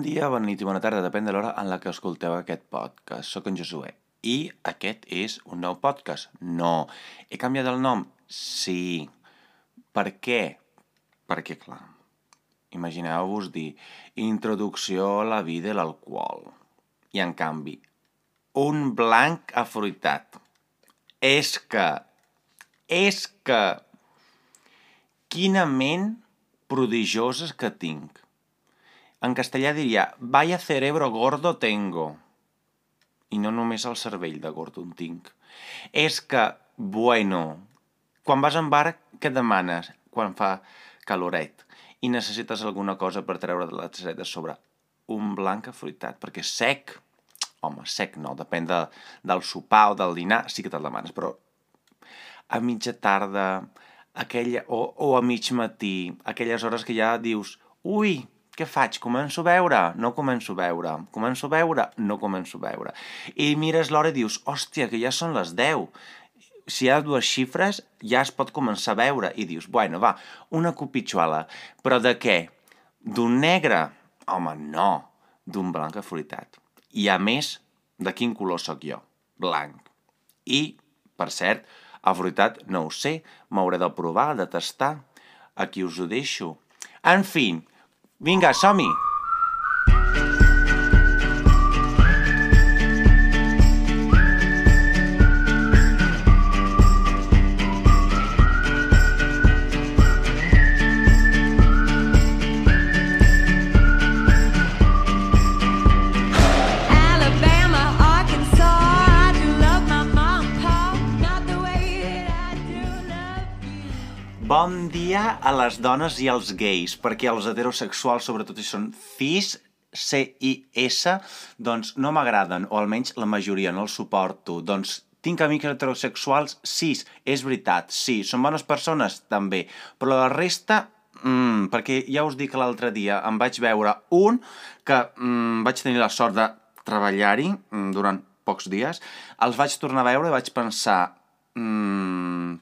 Dia, bona nit i bona tarda, depèn de l'hora en la que escolteu aquest podcast. Soc en Josué i aquest és un nou podcast. No. He canviat el nom? Sí. Per què? Perquè, clar, imagineu-vos dir Introducció a la vida i l'alcohol. I, en canvi, un blanc afruitat. És que... És que... Quina ment prodigiosa que tinc. En castellà diria, vaya cerebro gordo tengo. I no només el cervell de gordo en tinc. És que, bueno, quan vas en bar, què demanes quan fa caloret? I necessites alguna cosa per treure de la de sobre. Un blanc afruitat, perquè sec, home, sec no, depèn de, del sopar o del dinar, sí que te'l demanes, però a mitja tarda, aquella, o, o a mig matí, aquelles hores que ja dius, ui, què faig? Començo a veure? No començo a veure. Començo a veure? No començo a veure. I mires l'hora i dius, hòstia, que ja són les 10. Si hi ha dues xifres, ja es pot començar a veure. I dius, bueno, va, una cupitxola. Però de què? D'un negre? Home, no. D'un blanc afruitat. I a més, de quin color sóc jo? Blanc. I, per cert, afruitat no ho sé, m'hauré de provar, de tastar. Aquí us ho deixo. En fi, vinga, som-hi! Les dones i als gais, perquè els heterosexuals, sobretot si són cis, C-I-S, doncs no m'agraden, o almenys la majoria no els suporto. Doncs tinc amics heterosexuals, cis, és veritat, sí. Són bones persones, també. Però la resta, mm, perquè ja us dic que l'altre dia em vaig veure un que mm, vaig tenir la sort de treballar-hi mm, durant pocs dies, els vaig tornar a veure i vaig pensar... Mm,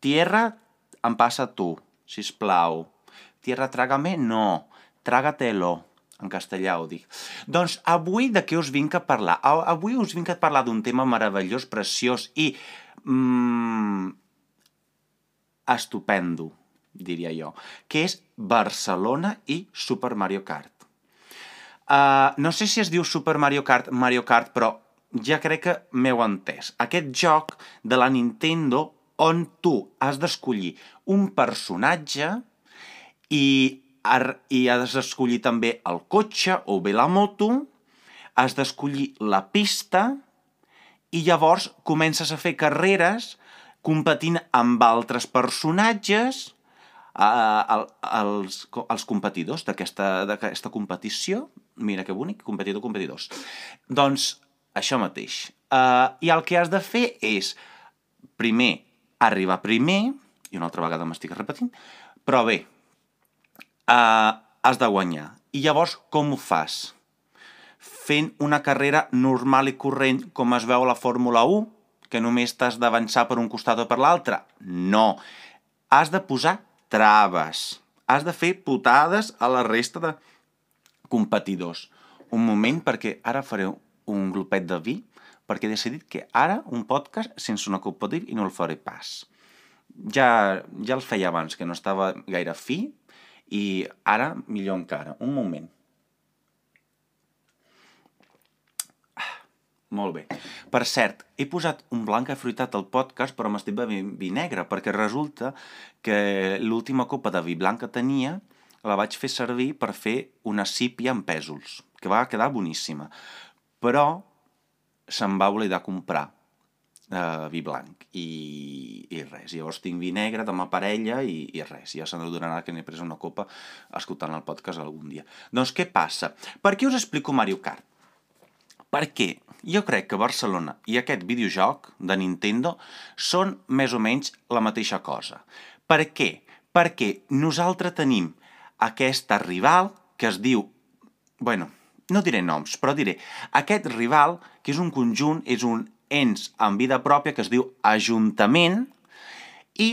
tierra em passa tu, si plau. Tierra trágame, no. Trágatelo. En castellà ho dic. Doncs avui de què us vinc a parlar? Avui us vinc a parlar d'un tema meravellós, preciós i... Mm, estupendo, diria jo, que és Barcelona i Super Mario Kart. Uh, no sé si es diu Super Mario Kart Mario Kart, però ja crec que m'heu entès. Aquest joc de la Nintendo on tu has d'escollir un personatge i, i has d'escollir també el cotxe o bé la moto, has d'escollir la pista i llavors comences a fer carreres competint amb altres personatges el, els, els competidors d'aquesta competició. Mira que bonic, competidor, competidors. Doncs això mateix. Uh, I el que has de fer és, primer, arribar primer, i una altra vegada m'estic repetint, però bé, uh, has de guanyar. I llavors, com ho fas? Fent una carrera normal i corrent com es veu a la Fórmula 1, que només t'has d'avançar per un costat o per l'altre? No. Has de posar traves. Has de fer putades a la resta de competidors. Un moment, perquè ara faré un glopet de vi, perquè he decidit que ara un podcast sense de vi i no el faré pas. Ja, ja el feia abans, que no estava gaire fi, i ara millor encara. Un moment. Ah, Molt bé. Per cert, he posat un blanc afruitat al podcast, però m'estic bevent vi negre, perquè resulta que l'última copa de vi blanc que tenia la vaig fer servir per fer una sípia amb pèsols, que va quedar boníssima. Però se'm va oblidar comprar eh, vi blanc i, i res. Llavors tinc vi negre de ma parella i, i res. Ja se n'adonarà que n'he pres una copa escoltant el podcast algun dia. Doncs què passa? Per què us explico Mario Kart? Perquè jo crec que Barcelona i aquest videojoc de Nintendo són més o menys la mateixa cosa. Per què? Perquè nosaltres tenim aquesta rival que es diu... bueno, no diré noms, però diré aquest rival, que és un conjunt, és un ens amb vida pròpia que es diu Ajuntament i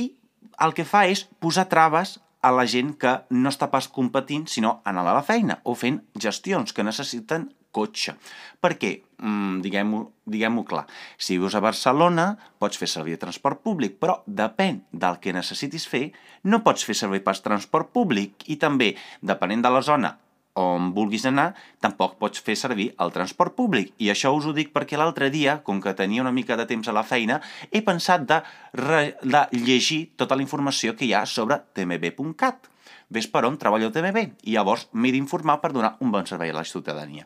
el que fa és posar traves a la gent que no està pas competint, sinó anant a la feina o fent gestions que necessiten cotxe. Perquè, mm, diguem-ho diguem clar, si vius a Barcelona pots fer servir transport públic, però depèn del que necessitis fer, no pots fer servir pas transport públic i també, depenent de la zona on vulguis anar, tampoc pots fer servir el transport públic. I això us ho dic perquè l'altre dia, com que tenia una mica de temps a la feina, he pensat de, re, de llegir tota la informació que hi ha sobre tmb.cat. Ves per on treballa el TMB i llavors m'he d'informar per donar un bon servei a la ciutadania.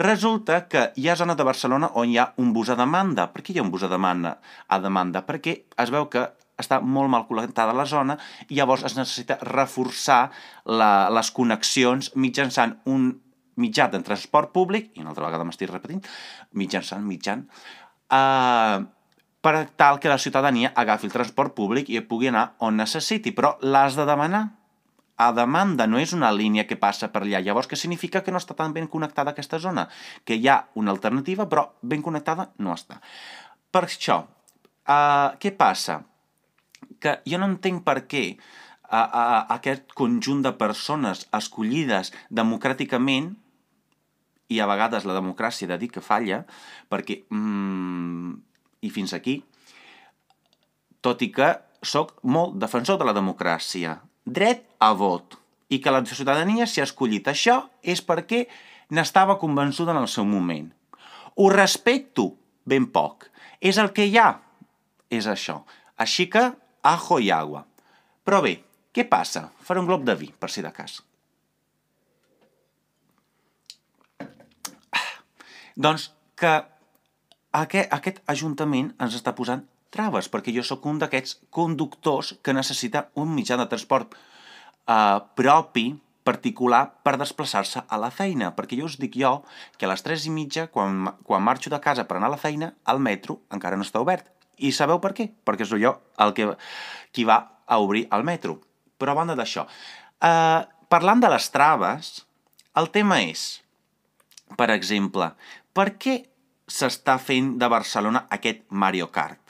Resulta que hi ha zona de Barcelona on hi ha un bus a demanda. Per què hi ha un bus a demanda? A demanda perquè es veu que està molt mal connectada la zona i llavors es necessita reforçar la, les connexions mitjançant un mitjà de transport públic, i una altra vegada m'estic repetint, mitjançant, mitjan, eh, per tal que la ciutadania agafi el transport públic i pugui anar on necessiti, però l'has de demanar a demanda, no és una línia que passa per allà. Llavors, què significa que no està tan ben connectada aquesta zona? Que hi ha una alternativa, però ben connectada no està. Per això, uh, què passa? Que jo no entenc per què uh, uh, aquest conjunt de persones escollides democràticament i a vegades la democràcia de dir que falla, perquè, mm, i fins aquí, tot i que sóc molt defensor de la democràcia, dret a vot, i que la ciutadania s'hi ha escollit això és perquè n'estava convençuda en el seu moment. Ho respecto ben poc. És el que hi ha. És això. Així que, ajo i agua. Però bé, què passa? Faré un glob de vi, per si de cas. Doncs que aquest, aquest Ajuntament ens està posant traves, perquè jo sóc un d'aquests conductors que necessita un mitjà de transport eh, propi, particular, per desplaçar-se a la feina. Perquè jo us dic jo que a les 3 i mitja, quan, quan marxo de casa per anar a la feina, el metro encara no està obert. I sabeu per què? Perquè sóc jo el que, qui va a obrir el metro. Però a banda d'això, eh, parlant de les traves, el tema és, per exemple, per què s'està fent de Barcelona aquest Mario Kart?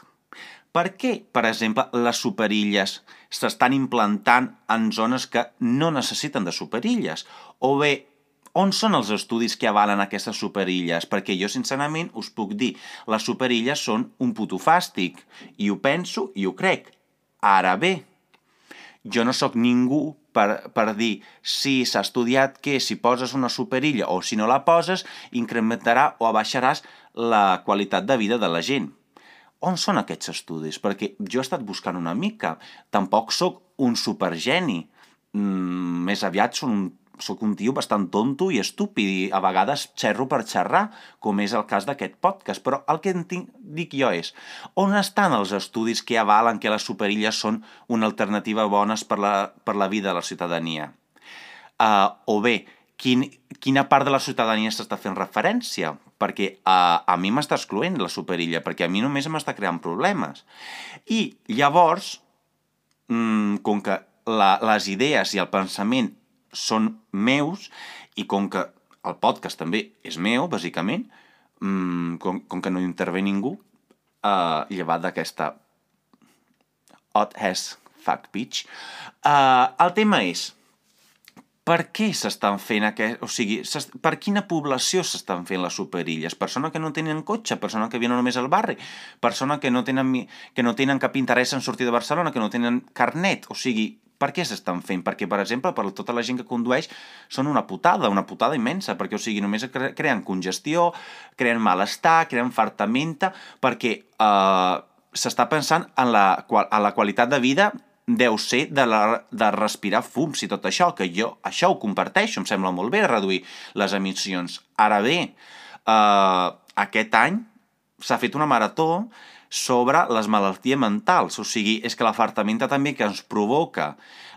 Per què, per exemple, les superilles s'estan implantant en zones que no necessiten de superilles? O bé, on són els estudis que avalen aquestes superilles? Perquè jo, sincerament, us puc dir, les superilles són un puto fàstic. I ho penso i ho crec. Ara bé, jo no sóc ningú per, per dir si s'ha estudiat que si poses una superilla o si no la poses incrementarà o abaixaràs la qualitat de vida de la gent. On són aquests estudis? Perquè jo he estat buscant una mica. Tampoc sóc un supergeni. Mm, més aviat són un, sóc un tio bastant tonto i estúpid i a vegades xerro per xerrar, com és el cas d'aquest podcast. Però el que tinc, dic jo és, on estan els estudis que avalen que les superilles són una alternativa bones per la, per la vida de la ciutadania? Uh, o bé, quin, quina part de la ciutadania s'està fent referència? Perquè uh, a mi m'està excloent la superilla, perquè a mi només m'està creant problemes. I llavors, mm, com que la, les idees i el pensament són meus i com que el podcast també és meu, bàsicament, mm, com, com que no intervé ningú, uh, llevat d'aquesta hot ass fuck bitch, uh, el tema és per què s'estan fent aquest... O sigui, per quina població s'estan fent les superilles? Persona que no tenen cotxe, persona que viuen només al barri, persona que no tenen, que no tenen cap interès en sortir de Barcelona, que no tenen carnet, o sigui, per què s'estan fent? Perquè, per exemple, per tota la gent que condueix són una putada, una putada immensa, perquè, o sigui, només creen congestió, creen malestar, creen fartamenta, perquè eh, s'està pensant en la, en la qualitat de vida deu ser de, la, de respirar fums i tot això, que jo això ho comparteixo, em sembla molt bé reduir les emissions. Ara bé, eh, aquest any s'ha fet una marató sobre les malalties mentals, o sigui, és que l'afartamenta també que ens provoca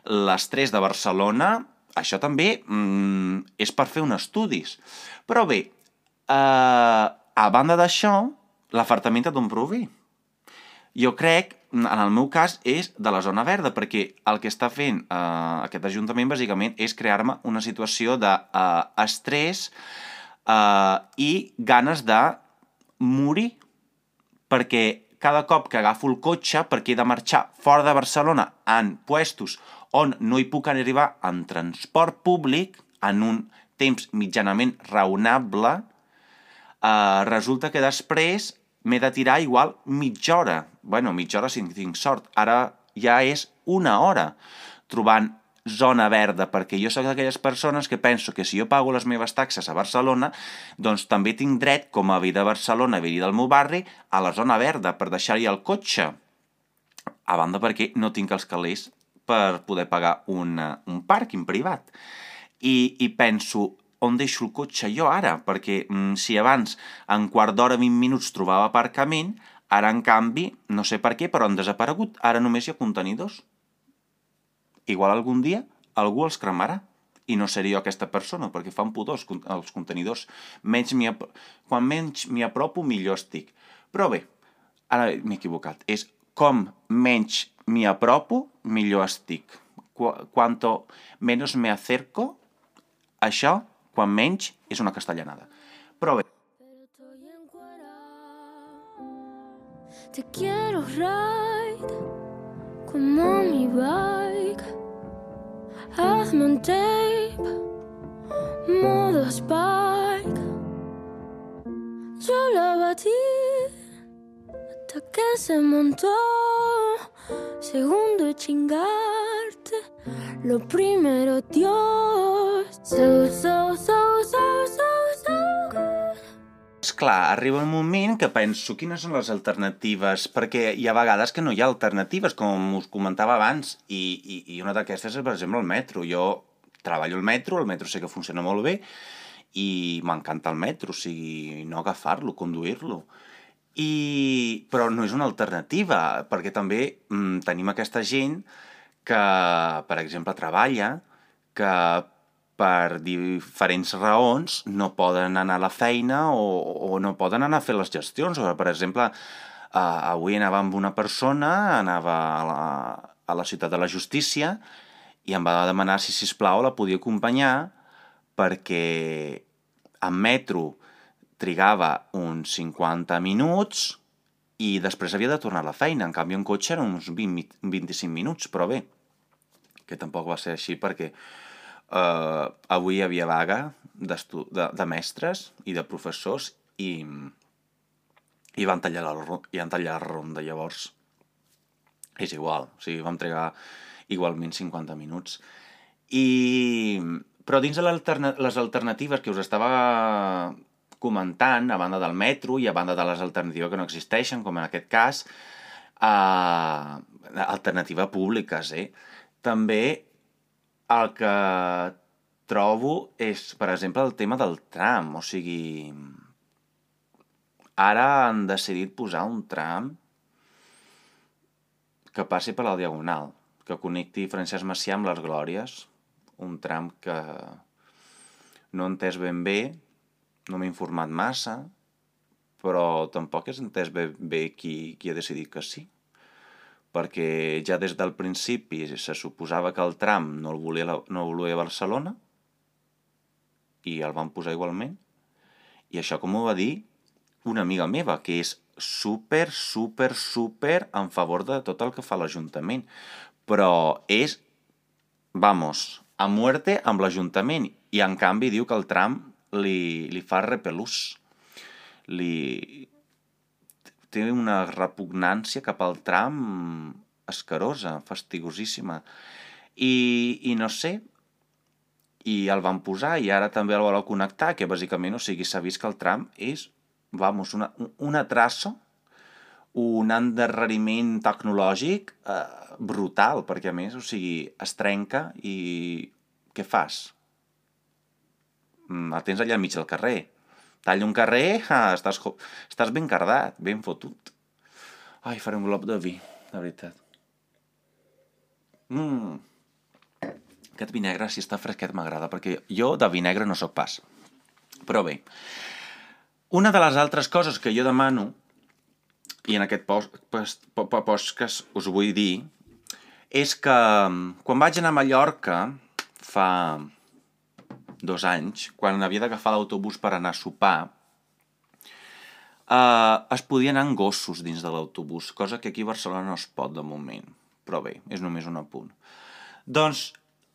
l'estrès de Barcelona, això també mm, és per fer un estudis. Però bé, eh, a banda d'això, l'afartamenta d'on prové? Jo crec, en el meu cas, és de la zona verda, perquè el que està fent eh, aquest Ajuntament, bàsicament, és crear-me una situació d'estrès eh, eh, i ganes de morir, perquè cada cop que agafo el cotxe perquè he de marxar fora de Barcelona en puestos on no hi puc arribar en transport públic en un temps mitjanament raonable, eh, resulta que després m'he de tirar igual mitja hora. bueno, mitja hora si tinc sort. Ara ja és una hora trobant zona verda, perquè jo sóc d'aquelles persones que penso que si jo pago les meves taxes a Barcelona, doncs també tinc dret, com a veí de Barcelona, veí del meu barri, a la zona verda, per deixar-hi el cotxe. A banda perquè no tinc els calés per poder pagar una, un pàrquing privat. I, I penso, on deixo el cotxe jo ara? Perquè mm, si abans en quart d'hora, 20 minuts trobava aparcament, ara en canvi, no sé per què, però han desaparegut. Ara només hi ha contenidors. Igual algun dia algú els cremarà i no seré jo aquesta persona, perquè fan pudor els, els contenidors. Menys quan menys m'hi apropo, millor estic. Però bé, ara m'he equivocat. És com menys m'hi apropo, millor estic. Qu Quanto menos me acerco, això, quan menys, és una castellanada. Però bé. Te quiero ride como mi bike. Hazme un tape, modo spike. Yo la batí hasta que se montó. Segundo chingarte, lo primero Dios. So, so, so. Esclar, arriba un moment que penso quines són les alternatives, perquè hi ha vegades que no hi ha alternatives, com us comentava abans, i, i, i una d'aquestes és, per exemple, el metro. Jo treballo al metro, el metro sé que funciona molt bé, i m'encanta el metro, o sigui, no agafar-lo, conduir-lo. I... Però no és una alternativa, perquè també mm, tenim aquesta gent que, per exemple, treballa, que per diferents raons no poden anar a la feina o, o no poden anar a fer les gestions. O, per exemple, eh, avui anava amb una persona, anava a la, a la ciutat de la justícia i em va demanar si, sisplau, la podia acompanyar perquè en metro trigava uns 50 minuts i després havia de tornar a la feina. En canvi, en cotxe eren uns 20, mi- 25 minuts, però bé, que tampoc va ser així perquè eh, avui hi havia vaga de, de mestres i de professors i, i van tallar la, i van tallar la ronda llavors. És igual, o sigui, vam trigar igualment 50 minuts. I... Però dins de l'alterna- les alternatives que us estava comentant, a banda del metro i a banda de les alternatives que no existeixen, com en aquest cas, eh, alternativa públiques, eh? També el que trobo és, per exemple, el tema del tram. O sigui, ara han decidit posar un tram que passi per la Diagonal, que connecti Francesc Macià amb les Glòries, un tram que no entès ben bé, no m'he informat massa, però tampoc he entès ben bé qui, qui ha decidit que sí. Perquè ja des del principi se suposava que el tram no el volia, la- no el volia Barcelona i el van posar igualment. I això com ho va dir una amiga meva, que és super, super, super en favor de tot el que fa l'Ajuntament. Però és, vamos, a muerte amb l'Ajuntament. I en canvi diu que el tram li, li fa repelús. Li... Té una repugnància cap al tram escarosa, fastigosíssima. I, i no sé, i el van posar i ara també el voleu connectar, que bàsicament, o sigui, s'ha vist que el tram és, vamos, una, una traça, un endarreriment tecnològic eh, brutal, perquè a més, o sigui, es trenca i què fas? Mm, El tens allà enmig del carrer. Talla un carrer, ah, estàs, estàs ben cardat, ben fotut. Ai, faré un glob de vi, de veritat. Mmm, aquest vi negre, si està fresquet, m'agrada, perquè jo de vi negre no sóc pas. Però bé, una de les altres coses que jo demano, i en aquest post, post, podcast us vull dir, és que mm, quan vaig anar a Mallorca, fa dos anys, quan havia d'agafar l'autobús per anar a sopar, eh, es podia anar amb gossos dins de l'autobús, cosa que aquí a Barcelona no es pot de moment. Però bé, és només un apunt. Doncs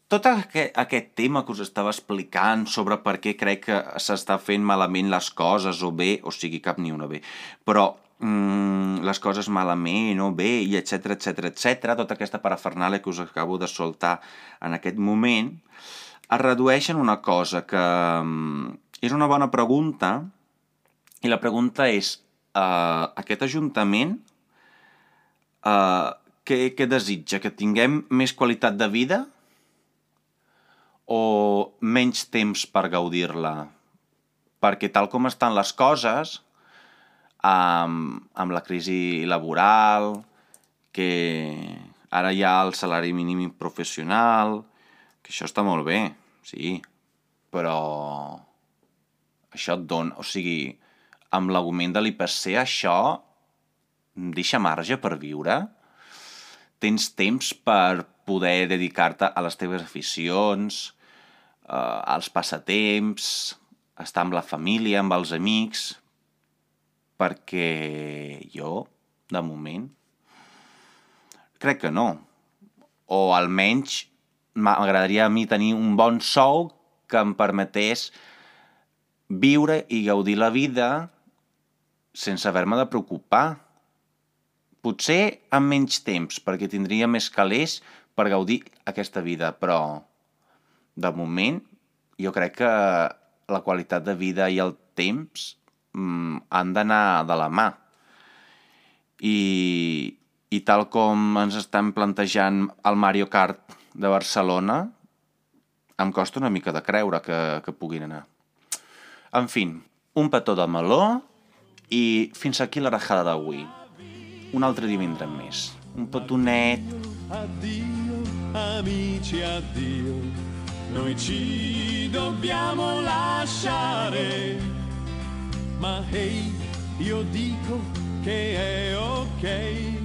tot aquest, aquest tema que us estava explicant sobre per què crec que s'està fent malament les coses o bé, o sigui, cap ni una bé, però mm, les coses malament o bé, i etc etc etc, tota aquesta parafernàlia que us acabo de soltar en aquest moment, es redueix en una cosa que mm, és una bona pregunta, i la pregunta és, uh, aquest Ajuntament uh, què, què desitja? Que tinguem més qualitat de vida o menys temps per gaudir-la? Perquè tal com estan les coses, amb, amb la crisi laboral, que ara hi ha el salari mínim professional, que això està molt bé, sí, però això et dona... O sigui, amb l'augment de l'IPC això deixa marge per viure? Tens temps per poder dedicar-te a les teves aficions, eh, als passatemps, estar amb la família, amb els amics, perquè jo, de moment, crec que no. O almenys m'agradaria a mi tenir un bon sou que em permetés viure i gaudir la vida sense haver-me de preocupar. Potser amb menys temps, perquè tindria més calés per gaudir aquesta vida, però de moment jo crec que la qualitat de vida i el temps mm, han d'anar de la mà. I, I tal com ens estan plantejant el Mario Kart de Barcelona, em costa una mica de creure que, que puguin anar. En fi, un petó de meló i fins aquí la rajada d'avui. Un altre dia vindrem més. Un petonet. Addio, amici, addio. Noi ci dobbiamo lasciare. Ma hey, io dico che è ok.